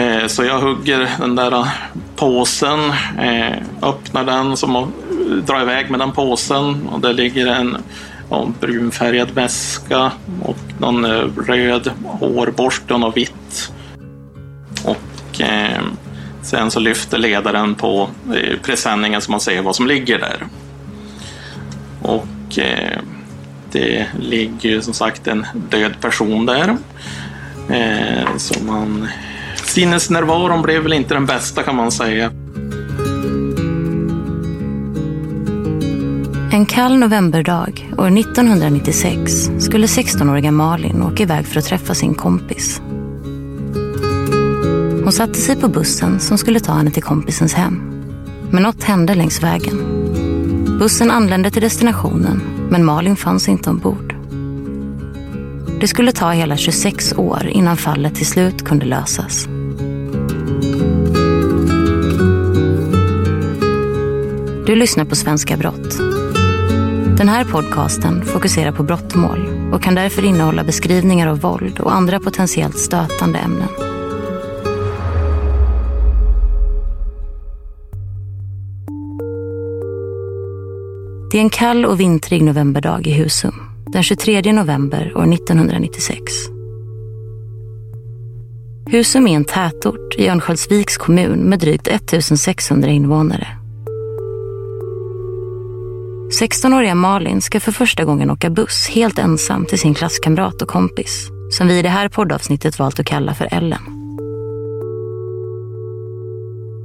Eh, så jag hugger den där påsen, eh, öppnar den som drar iväg med den påsen och där ligger en brunfärgad väska och någon eh, röd hårborste och något vitt. Och sen så lyfter ledaren på presenningen så man ser vad som ligger där. Och det ligger ju som sagt en död person där. Så man Sinnesnärvaron blev väl inte den bästa kan man säga. En kall novemberdag år 1996 skulle 16-åriga Malin åka iväg för att träffa sin kompis. Hon satte sig på bussen som skulle ta henne till kompisens hem. Men något hände längs vägen. Bussen anlände till destinationen, men Malin fanns inte ombord. Det skulle ta hela 26 år innan fallet till slut kunde lösas. Du lyssnar på Svenska Brott. Den här podcasten fokuserar på brottmål och kan därför innehålla beskrivningar av våld och andra potentiellt stötande ämnen. Det är en kall och vintrig novemberdag i Husum den 23 november år 1996. Husum är en tätort i Örnsköldsviks kommun med drygt 1600 invånare. 16-åriga Malin ska för första gången åka buss helt ensam till sin klasskamrat och kompis som vi i det här poddavsnittet valt att kalla för Ellen.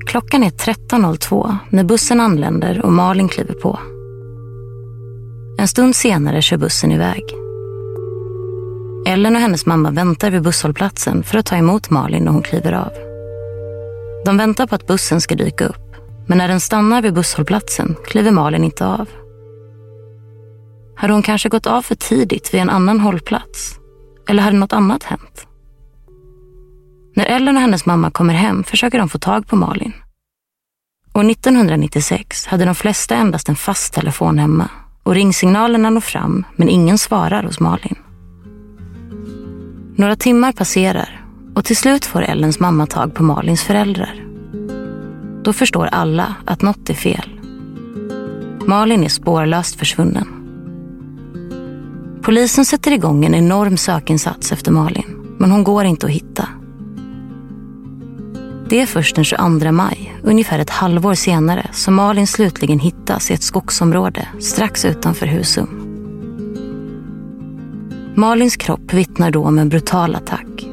Klockan är 13.02 när bussen anländer och Malin kliver på. En stund senare kör bussen iväg. Ellen och hennes mamma väntar vid busshållplatsen för att ta emot Malin när hon kliver av. De väntar på att bussen ska dyka upp, men när den stannar vid busshållplatsen kliver Malin inte av. Hade hon kanske gått av för tidigt vid en annan hållplats? Eller hade något annat hänt? När Ellen och hennes mamma kommer hem försöker de få tag på Malin. År 1996 hade de flesta endast en fast telefon hemma och ringsignalerna når fram men ingen svarar hos Malin. Några timmar passerar och till slut får Ellens mamma tag på Malins föräldrar. Då förstår alla att något är fel. Malin är spårlöst försvunnen. Polisen sätter igång en enorm sökinsats efter Malin, men hon går inte att hitta. Det är först den 22 maj, ungefär ett halvår senare, som Malin slutligen hittas i ett skogsområde strax utanför Husum. Malins kropp vittnar då om en brutal attack.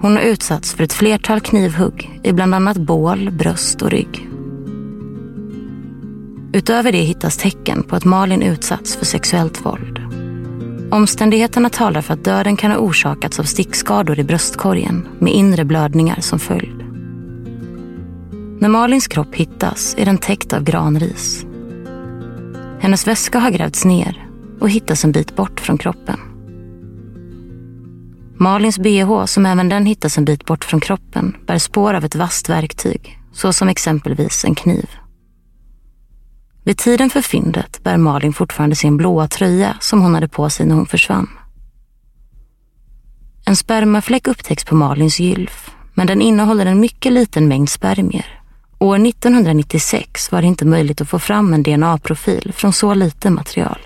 Hon har utsatts för ett flertal knivhugg i bland annat bål, bröst och rygg. Utöver det hittas tecken på att Malin utsatts för sexuellt våld. Omständigheterna talar för att döden kan ha orsakats av stickskador i bröstkorgen med inre blödningar som följd. När Malins kropp hittas är den täckt av granris. Hennes väska har grävts ner och hittas en bit bort från kroppen. Malins bh, som även den hittas en bit bort från kroppen, bär spår av ett vasst verktyg, såsom exempelvis en kniv. Vid tiden för fyndet bär Malin fortfarande sin blåa tröja som hon hade på sig när hon försvann. En spermafläck upptäcks på Malins gylf, men den innehåller en mycket liten mängd spermier. År 1996 var det inte möjligt att få fram en DNA-profil från så lite material.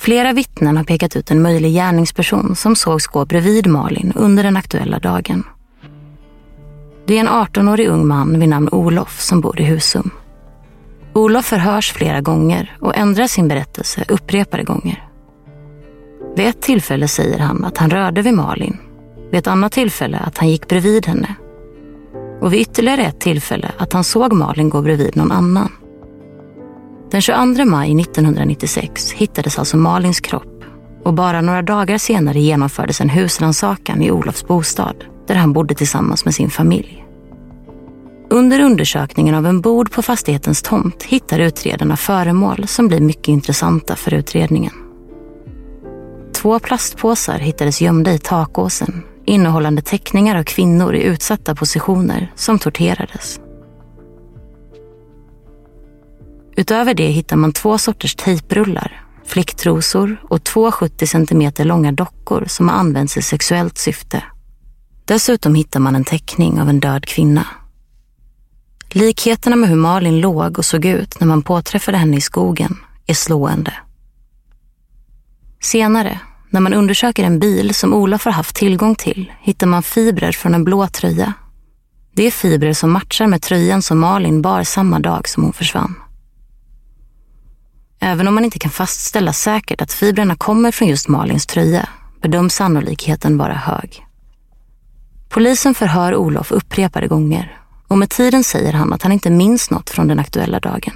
Flera vittnen har pekat ut en möjlig gärningsperson som sågs gå bredvid Malin under den aktuella dagen. Det är en 18-årig ung man vid namn Olof som bor i Husum. Olof förhörs flera gånger och ändrar sin berättelse upprepade gånger. Vid ett tillfälle säger han att han rörde vid Malin. Vid ett annat tillfälle att han gick bredvid henne. Och vid ytterligare ett tillfälle att han såg Malin gå bredvid någon annan. Den 22 maj 1996 hittades alltså Malins kropp och bara några dagar senare genomfördes en husrannsakan i Olofs bostad där han bodde tillsammans med sin familj. Under undersökningen av en bod på fastighetens tomt hittar utredarna föremål som blir mycket intressanta för utredningen. Två plastpåsar hittades gömda i takåsen innehållande teckningar av kvinnor i utsatta positioner som torterades. Utöver det hittar man två sorters tejprullar, flicktrosor och två 70 cm långa dockor som har använts i sexuellt syfte. Dessutom hittar man en teckning av en död kvinna. Likheterna med hur Malin låg och såg ut när man påträffade henne i skogen är slående. Senare, när man undersöker en bil som Olof har haft tillgång till, hittar man fibrer från en blå tröja. Det är fibrer som matchar med tröjan som Malin bar samma dag som hon försvann. Även om man inte kan fastställa säkert att fibrerna kommer från just Malins tröja bedöms sannolikheten vara hög. Polisen förhör Olof upprepade gånger och med tiden säger han att han inte minns något från den aktuella dagen.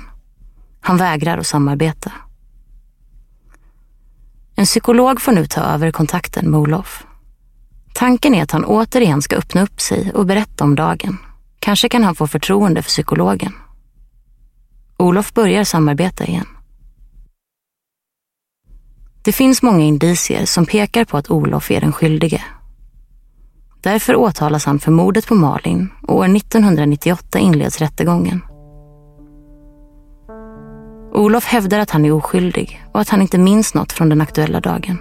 Han vägrar att samarbeta. En psykolog får nu ta över kontakten med Olof. Tanken är att han återigen ska öppna upp sig och berätta om dagen. Kanske kan han få förtroende för psykologen. Olof börjar samarbeta igen. Det finns många indicier som pekar på att Olof är den skyldige. Därför åtalas han för mordet på Malin och år 1998 inleds rättegången. Olof hävdar att han är oskyldig och att han inte minns något från den aktuella dagen.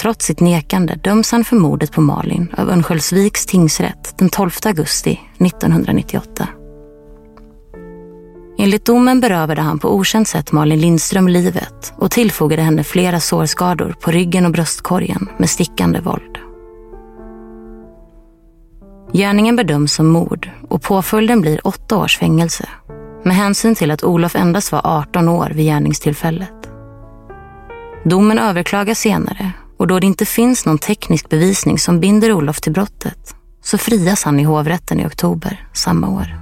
Trots sitt nekande döms han för mordet på Malin av Örnsköldsviks tingsrätt den 12 augusti 1998. Enligt domen berövade han på okänt sätt Malin Lindström livet och tillfogade henne flera sårskador på ryggen och bröstkorgen med stickande våld. Gärningen bedöms som mord och påföljden blir åtta års fängelse med hänsyn till att Olof endast var 18 år vid gärningstillfället. Domen överklagas senare och då det inte finns någon teknisk bevisning som binder Olof till brottet så frias han i hovrätten i oktober samma år.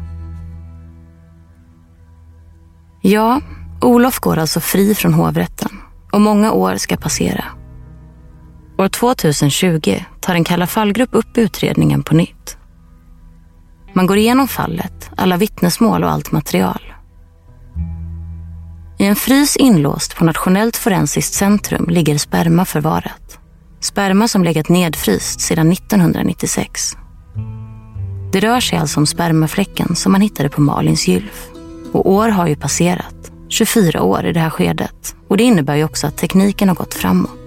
Ja, Olof går alltså fri från hovrätten och många år ska passera. År 2020 tar en Kalla fallgrupp upp utredningen på nytt. Man går igenom fallet, alla vittnesmål och allt material. I en frys inlåst på Nationellt forensiskt centrum ligger sperma förvarat. Sperma som legat nedfryst sedan 1996. Det rör sig alltså om spermafläcken som man hittade på Malins gylf. Och år har ju passerat. 24 år i det här skedet. Och det innebär ju också att tekniken har gått framåt.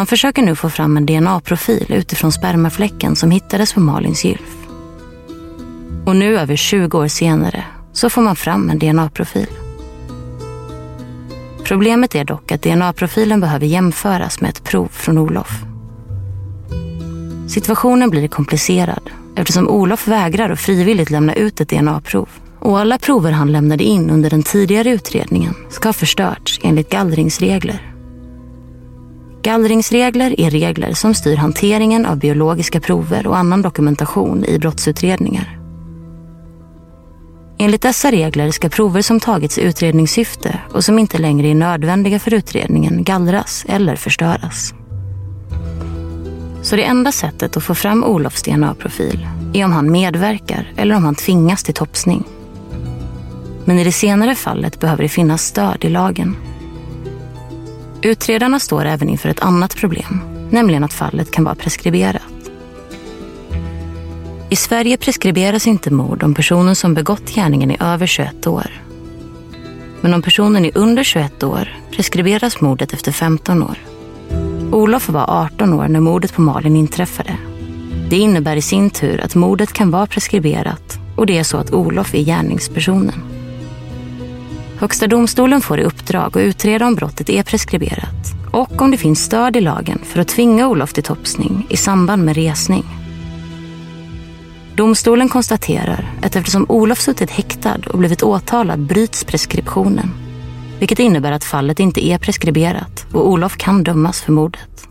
Man försöker nu få fram en DNA-profil utifrån spermafläcken som hittades på Malins gylf. Och nu över 20 år senare så får man fram en DNA-profil. Problemet är dock att DNA-profilen behöver jämföras med ett prov från Olof. Situationen blir komplicerad eftersom Olof vägrar att frivilligt lämna ut ett DNA-prov och alla prover han lämnade in under den tidigare utredningen ska ha förstörts enligt gallringsregler. Gallringsregler är regler som styr hanteringen av biologiska prover och annan dokumentation i brottsutredningar. Enligt dessa regler ska prover som tagits i utredningssyfte och som inte längre är nödvändiga för utredningen gallras eller förstöras. Så det enda sättet att få fram Olofs DNA-profil är om han medverkar eller om han tvingas till topsning. Men i det senare fallet behöver det finnas stöd i lagen. Utredarna står även inför ett annat problem, nämligen att fallet kan vara preskriberat. I Sverige preskriberas inte mord om personen som begått gärningen är över 21 år. Men om personen är under 21 år preskriberas mordet efter 15 år. Olof var 18 år när mordet på Malin inträffade. Det innebär i sin tur att mordet kan vara preskriberat och det är så att Olof är gärningspersonen. Högsta domstolen får i uppdrag att utreda om brottet är preskriberat och om det finns stöd i lagen för att tvinga Olof till topsning i samband med resning. Domstolen konstaterar att eftersom Olof suttit häktad och blivit åtalad bryts preskriptionen. Vilket innebär att fallet inte är preskriberat och Olof kan dömas för mordet.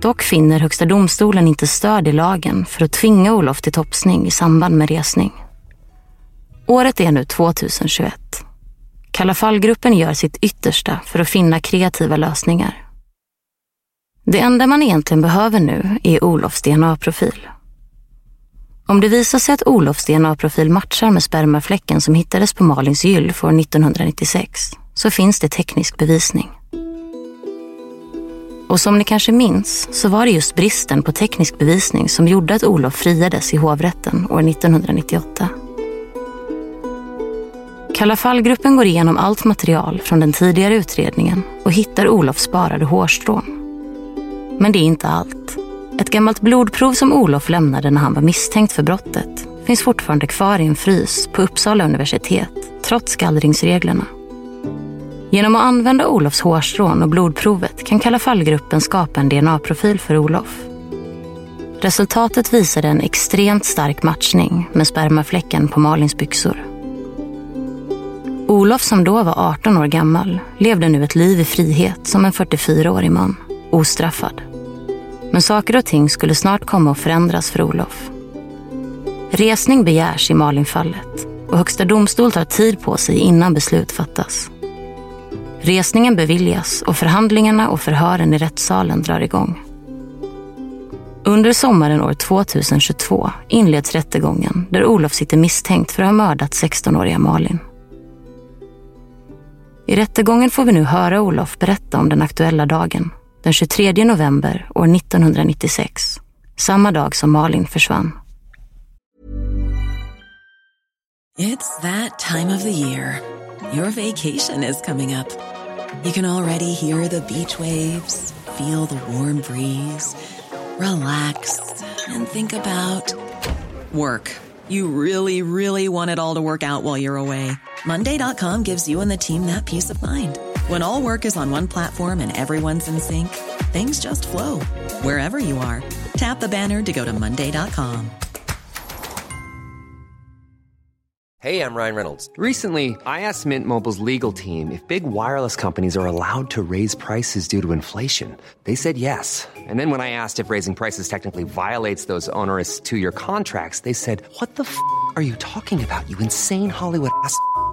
Dock finner Högsta domstolen inte stöd i lagen för att tvinga Olof till topsning i samband med resning. Året är nu 2021. Kalla fallgruppen gör sitt yttersta för att finna kreativa lösningar. Det enda man egentligen behöver nu är Olofs DNA-profil. Om det visar sig att Olofs DNA-profil matchar med spermafläcken som hittades på Malins gylf år 1996 så finns det teknisk bevisning. Och som ni kanske minns så var det just bristen på teknisk bevisning som gjorde att Olof friades i hovrätten år 1998. Kalla fallgruppen går igenom allt material från den tidigare utredningen och hittar Olofs sparade hårstrån. Men det är inte allt. Ett gammalt blodprov som Olof lämnade när han var misstänkt för brottet finns fortfarande kvar i en frys på Uppsala universitet, trots gallringsreglerna. Genom att använda Olofs hårstrån och blodprovet kan Kalla fallgruppen skapa en DNA-profil för Olof. Resultatet visade en extremt stark matchning med spermafläcken på Malins byxor. Olof som då var 18 år gammal levde nu ett liv i frihet som en 44-årig man, ostraffad. Men saker och ting skulle snart komma att förändras för Olof. Resning begärs i Malinfallet och Högsta domstol tar tid på sig innan beslut fattas. Resningen beviljas och förhandlingarna och förhören i rättssalen drar igång. Under sommaren år 2022 inleds rättegången där Olof sitter misstänkt för att ha mördat 16-åriga Malin. I rättegången får vi nu höra Olof berätta om den aktuella dagen den 23 november år 1996. Samma dag som Malin försvann. It's that time of the year. Your vacation is coming up. You can already hear the beach waves, feel the warm breeze, relax and think about work. You really, really want it all to work out while you're away. Monday.com gives you and the team that peace of mind. When all work is on one platform and everyone's in sync, things just flow wherever you are. Tap the banner to go to Monday.com. Hey, I'm Ryan Reynolds. Recently, I asked Mint Mobile's legal team if big wireless companies are allowed to raise prices due to inflation. They said yes. And then when I asked if raising prices technically violates those onerous two year contracts, they said, What the f are you talking about, you insane Hollywood ass?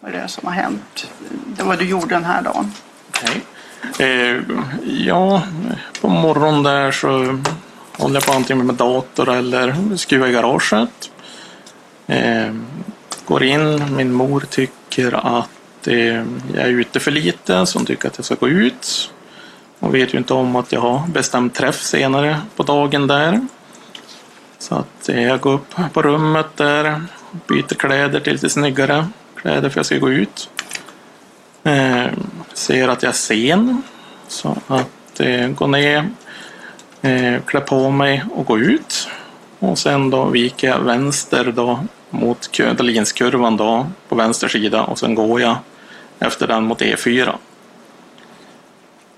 vad är det som har hänt. Det var du gjorde den här dagen. Okej. Eh, ja, på morgonen där så håller jag på antingen med dator eller skruvar i garaget. Eh, går in, min mor tycker att eh, jag är ute för lite så hon tycker att jag ska gå ut. Hon vet ju inte om att jag har bestämt träff senare på dagen där. Så att eh, jag går upp på rummet där, byter kläder till lite snyggare Eh, kläder för jag ska gå ut. Eh, ser att jag är sen. Så att eh, gå ner, eh, klä på mig och gå ut. Och sen då viker jag vänster då mot Dahlinskurvan då på vänster sida och sen går jag efter den mot E4.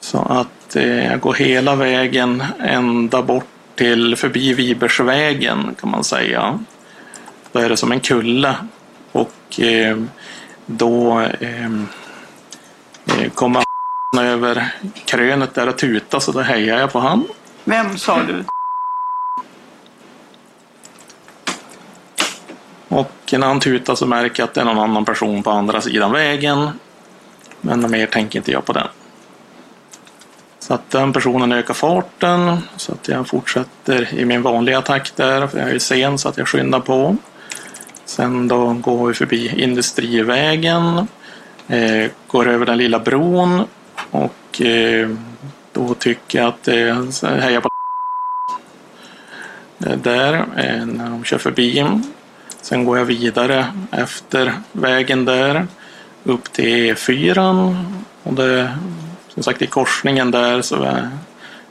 Så att eh, jag går hela vägen ända bort till förbi Vibersvägen kan man säga. Då är det som en kulle och eh, då ehm, eh, kommer han över krönet där och tuta så då hejar jag på han. Vem sa du? Och när han tutar så märker jag att det är någon annan person på andra sidan vägen. Men mer tänker inte jag på den. Så att den personen ökar farten så att jag fortsätter i min vanliga takt där. För jag är sen så att jag skyndar på. Sen då går vi förbi Industrivägen. Eh, går över den lilla bron. Och eh, då tycker jag att det eh, hejar på eh, där eh, när de kör förbi. Sen går jag vidare efter vägen där upp till E4. Och det, som sagt i korsningen där så är,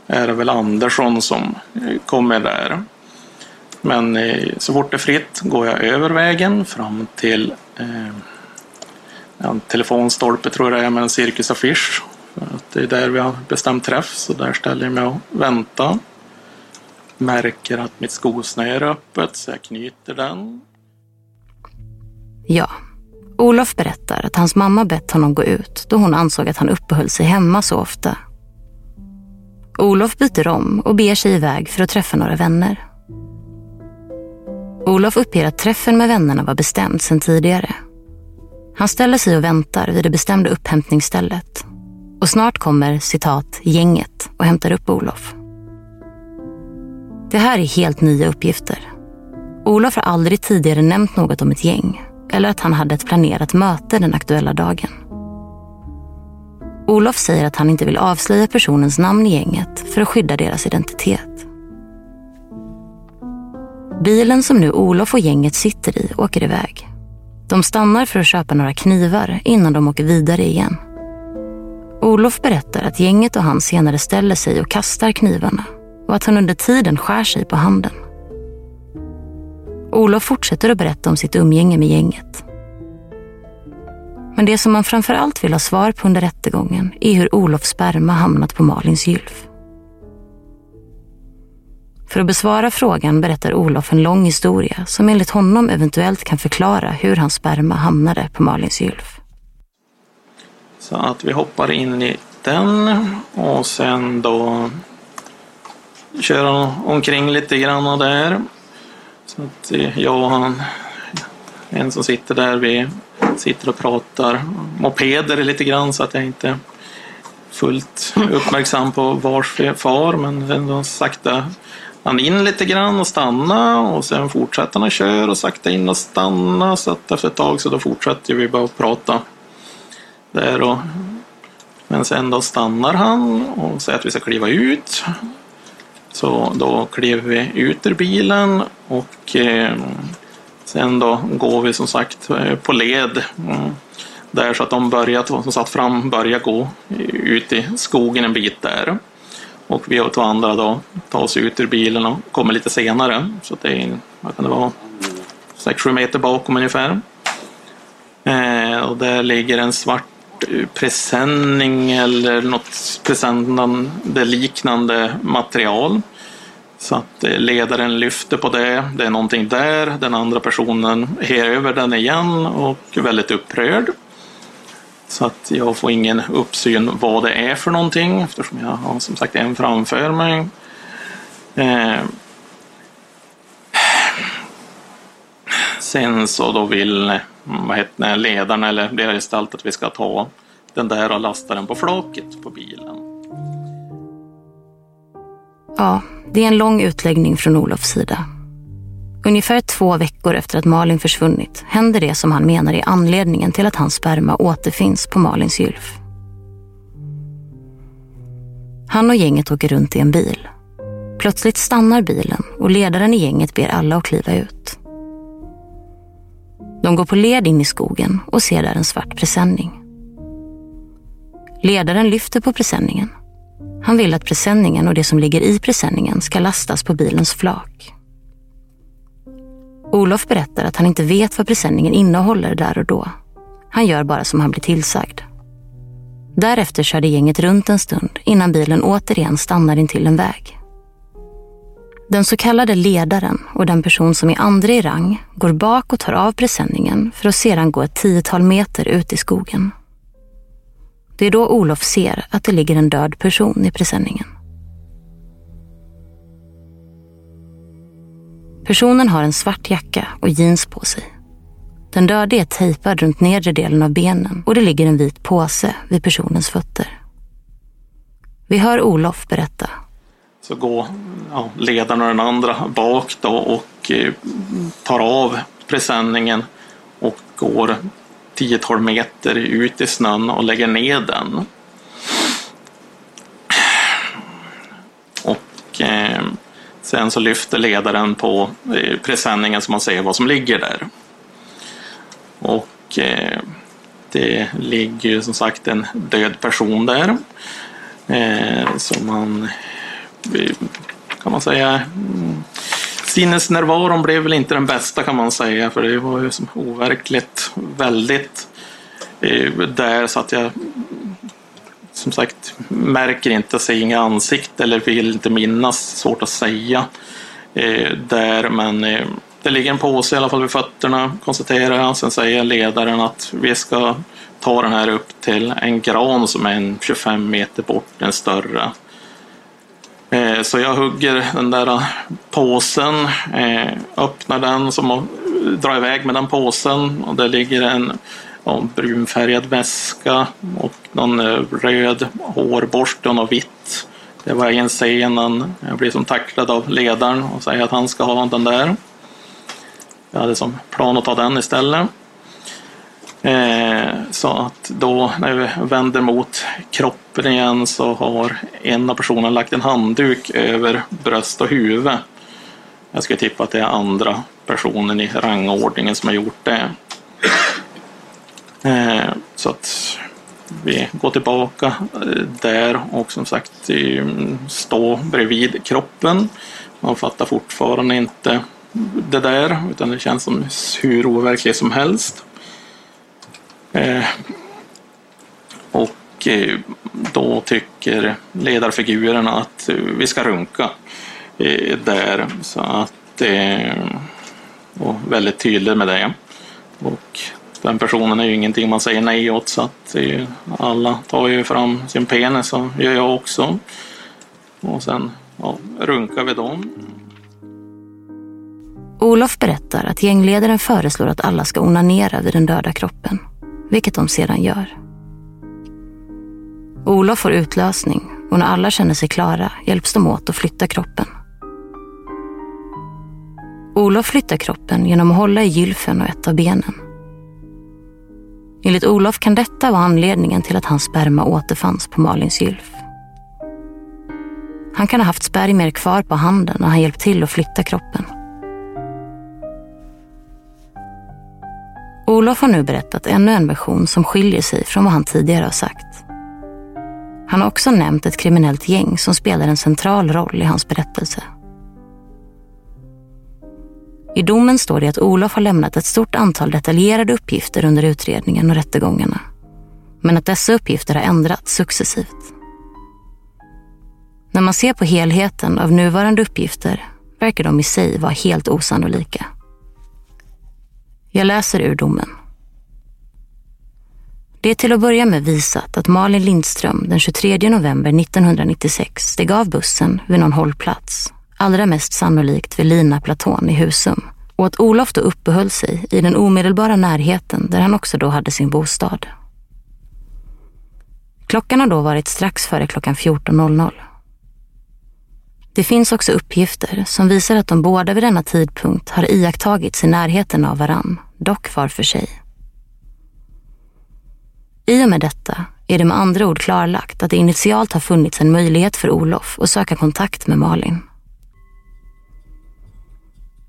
är det väl Andersson som eh, kommer där. Men eh, så fort det är fritt går jag över vägen fram till eh, en telefonstolpe tror jag det är med en cirkusaffisch. Det är där vi har bestämt träff så där ställer jag mig och väntar. Märker att mitt skosnöre är öppet så jag knyter den. Ja, Olof berättar att hans mamma bett honom gå ut då hon ansåg att han uppehöll sig hemma så ofta. Olof byter om och beger sig iväg för att träffa några vänner. Olof uppger att träffen med vännerna var bestämd sedan tidigare. Han ställer sig och väntar vid det bestämda upphämtningsstället. Och snart kommer, citat, gänget och hämtar upp Olof. Det här är helt nya uppgifter. Olof har aldrig tidigare nämnt något om ett gäng eller att han hade ett planerat möte den aktuella dagen. Olof säger att han inte vill avslöja personens namn i gänget för att skydda deras identitet. Bilen som nu Olof och gänget sitter i åker iväg. De stannar för att köpa några knivar innan de åker vidare igen. Olof berättar att gänget och han senare ställer sig och kastar knivarna och att han under tiden skär sig på handen. Olof fortsätter att berätta om sitt umgänge med gänget. Men det som man framför allt vill ha svar på under rättegången är hur Olofs sperma hamnat på Malins gylf. För att besvara frågan berättar Olof en lång historia som enligt honom eventuellt kan förklara hur hans sperma hamnade på Malins gylf. Så att vi hoppar in i den och sen då kör omkring lite grann där. Så att jag och han, en som sitter där, vi sitter och pratar mopeder lite grann så att jag inte är fullt uppmärksam på vars far men ändå sakta han in lite grann och stanna och sen fortsätter han att köra och sakta in och stanna så att efter ett tag så då fortsätter vi bara att prata där och men sen då stannar han och säger att vi ska kliva ut. Så då kliver vi ut ur bilen och eh, sen då går vi som sagt eh, på led. Mm. Där så att de börjar, som satt fram börjar gå ut i skogen en bit där. Och vi och två andra då tar oss ut ur bilen och kommer lite senare. Så det är, vad kan det vara, 6-7 meter bakom ungefär. Eh, och där ligger en svart eh, presenning eller något presentande liknande material. Så att eh, ledaren lyfter på det, det är någonting där, den andra personen her över den igen och väldigt upprörd. Så att jag får ingen uppsyn vad det är för någonting eftersom jag har som sagt en framför mig. Eh. Sen så då vill vad heter ledaren eller deras gestalt att vi ska ta den där och lasta den på flaket på bilen. Ja, det är en lång utläggning från Olofs sida. Ungefär två veckor efter att Malin försvunnit händer det som han menar är anledningen till att hans sperma återfinns på Malins gylf. Han och gänget åker runt i en bil. Plötsligt stannar bilen och ledaren i gänget ber alla att kliva ut. De går på led in i skogen och ser där en svart presenning. Ledaren lyfter på presenningen. Han vill att presenningen och det som ligger i presenningen ska lastas på bilens flak. Olof berättar att han inte vet vad presenningen innehåller där och då. Han gör bara som han blir tillsagd. Därefter körde gänget runt en stund innan bilen återigen stannar intill en väg. Den så kallade ledaren och den person som är andra i rang går bak och tar av presenningen för att sedan gå ett tiotal meter ut i skogen. Det är då Olof ser att det ligger en död person i presenningen. Personen har en svart jacka och jeans på sig. Den döde är tejpad runt nedre delen av benen och det ligger en vit påse vid personens fötter. Vi hör Olof berätta. Så går ja, ledaren och den andra bak då och eh, tar av presenningen och går 10-12 meter ut i snön och lägger ner den. Och eh, sen så lyfter ledaren på eh, presenningen så man ser vad som ligger där. Och eh, det ligger ju som sagt en död person där. Eh, som man eh, kan man säga mm, sinnesnärvaron blev väl inte den bästa kan man säga för det var ju som overkligt väldigt eh, där så att jag som sagt märker inte, ser inga ansikte eller vill inte minnas, svårt att säga eh, där men eh, det ligger en påse i alla fall vid fötterna konstaterar jag. Sen säger ledaren att vi ska ta den här upp till en gran som är en 25 meter bort, en större. Eh, så jag hugger den där påsen, eh, öppnar den som drar iväg med den påsen och där ligger en ja, brunfärgad väska och någon eh, röd hårborste och något vitt. Det var en scen Jag blir som tacklad av ledaren och säger att han ska ha den där. Jag hade som plan att ta den istället. Eh, så att då när vi vänder mot kroppen igen så har en av personerna lagt en handduk över bröst och huvud. Jag skulle tippa att det är andra personen i rangordningen som har gjort det. Eh, så att vi går tillbaka eh, där och som sagt mm, stå bredvid kroppen. Man fattar fortfarande inte det där, utan det känns som hur overkligt som helst. Eh, och då tycker ledarfigurerna att vi ska runka där. Så att, och väldigt tydlig med det. Och den personen är ju ingenting man säger nej åt så att ju, alla tar ju fram sin penis och gör jag också. Och sen ja, runkar vi dem. Olof berättar att gängledaren föreslår att alla ska onanera vid den döda kroppen, vilket de sedan gör. Olof får utlösning och när alla känner sig klara hjälps de åt att flytta kroppen. Olof flyttar kroppen genom att hålla i gylfen och ett av benen. Enligt Olof kan detta vara anledningen till att hans sperma återfanns på Malins gylf. Han kan ha haft spermier kvar på handen när han hjälpt till att flytta kroppen. Olof har nu berättat ännu en version som skiljer sig från vad han tidigare har sagt. Han har också nämnt ett kriminellt gäng som spelar en central roll i hans berättelse. I domen står det att Olof har lämnat ett stort antal detaljerade uppgifter under utredningen och rättegångarna. Men att dessa uppgifter har ändrats successivt. När man ser på helheten av nuvarande uppgifter verkar de i sig vara helt osannolika. Jag läser ur domen. Det är till att börja med visat att Malin Lindström den 23 november 1996 steg av bussen vid någon hållplats, allra mest sannolikt vid Lina Platon i Husum, och att Olof då uppehöll sig i den omedelbara närheten där han också då hade sin bostad. Klockan har då varit strax före klockan 14.00. Det finns också uppgifter som visar att de båda vid denna tidpunkt har iakttagits i närheten av varann, dock var för sig. I och med detta är det med andra ord klarlagt att det initialt har funnits en möjlighet för Olof att söka kontakt med Malin.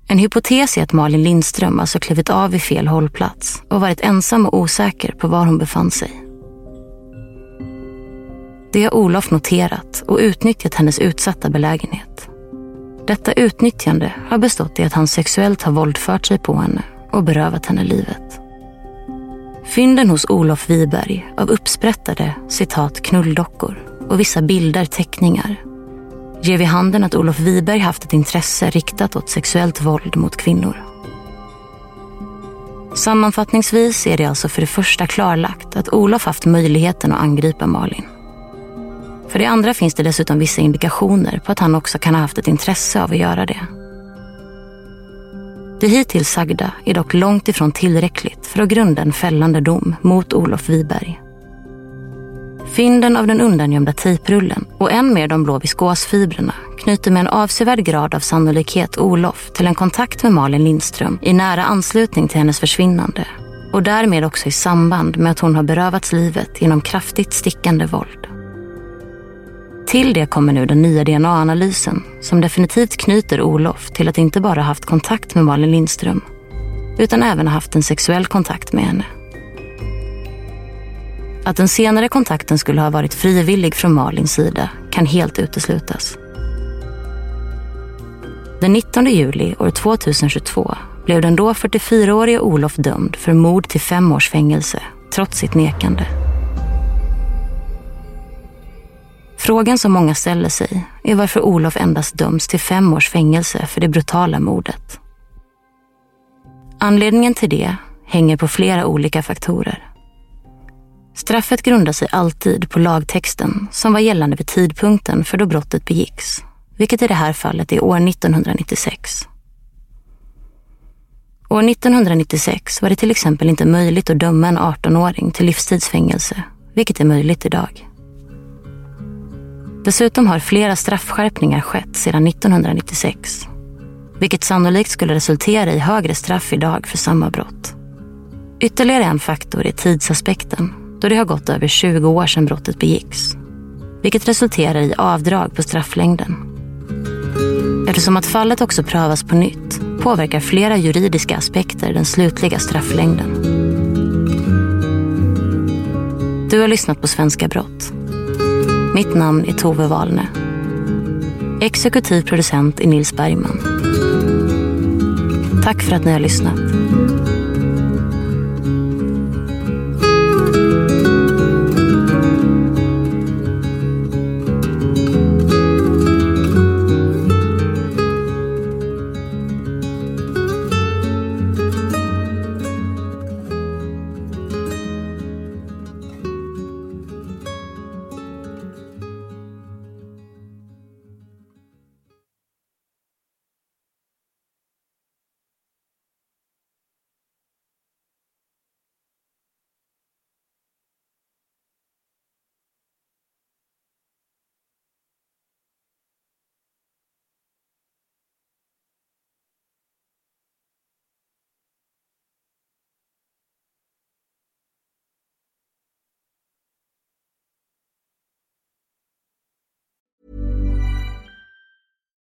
En hypotes är att Malin Lindström alltså klivit av vid fel hållplats och varit ensam och osäker på var hon befann sig. Det har Olof noterat och utnyttjat hennes utsatta belägenhet. Detta utnyttjande har bestått i att han sexuellt har våldfört sig på henne och berövat henne livet. Fynden hos Olof Wiberg av uppsprättade citat knulldockor och vissa bilder, teckningar ger vid handen att Olof Wiberg haft ett intresse riktat åt sexuellt våld mot kvinnor. Sammanfattningsvis är det alltså för det första klarlagt att Olof haft möjligheten att angripa Malin. För det andra finns det dessutom vissa indikationer på att han också kan ha haft ett intresse av att göra det. Det hittills sagda är dock långt ifrån tillräckligt för att grunda en fällande dom mot Olof Wiberg. Fynden av den undangömda tejprullen och än mer de blå viskosfibrerna knyter med en avsevärd grad av sannolikhet Olof till en kontakt med Malin Lindström i nära anslutning till hennes försvinnande och därmed också i samband med att hon har berövats livet genom kraftigt stickande våld. Till det kommer nu den nya DNA-analysen som definitivt knyter Olof till att inte bara haft kontakt med Malin Lindström utan även haft en sexuell kontakt med henne. Att den senare kontakten skulle ha varit frivillig från Malins sida kan helt uteslutas. Den 19 juli år 2022 blev den då 44-årige Olof dömd för mord till fem års fängelse trots sitt nekande. Frågan som många ställer sig är varför Olof endast döms till fem års fängelse för det brutala mordet. Anledningen till det hänger på flera olika faktorer. Straffet grundar sig alltid på lagtexten som var gällande vid tidpunkten för då brottet begicks, vilket i det här fallet är år 1996. År 1996 var det till exempel inte möjligt att döma en 18-åring till livstidsfängelse, vilket är möjligt idag. Dessutom har flera straffskärpningar skett sedan 1996. Vilket sannolikt skulle resultera i högre straff idag för samma brott. Ytterligare en faktor är tidsaspekten då det har gått över 20 år sedan brottet begicks. Vilket resulterar i avdrag på strafflängden. Eftersom att fallet också prövas på nytt påverkar flera juridiska aspekter den slutliga strafflängden. Du har lyssnat på Svenska brott mitt namn är Tove Wahlne. Exekutiv producent är Nils Bergman. Tack för att ni har lyssnat.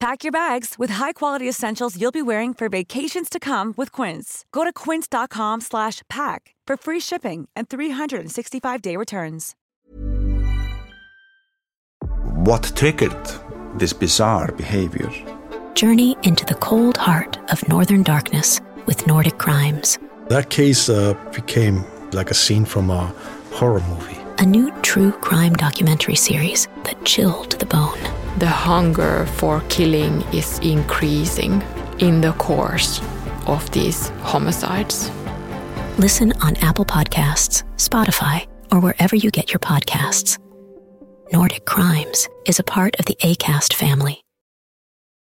Pack your bags with high-quality essentials you'll be wearing for vacations to come with Quince. Go to quince.com slash pack for free shipping and 365-day returns. What triggered this bizarre behavior? Journey into the cold heart of northern darkness with Nordic crimes. That case uh, became like a scene from a horror movie. A new true crime documentary series that chilled the bone. The hunger for killing is increasing in the course of these homicides. Listen on Apple Podcasts, Spotify, or wherever you get your podcasts. Nordic Crimes is a part of the ACAST family.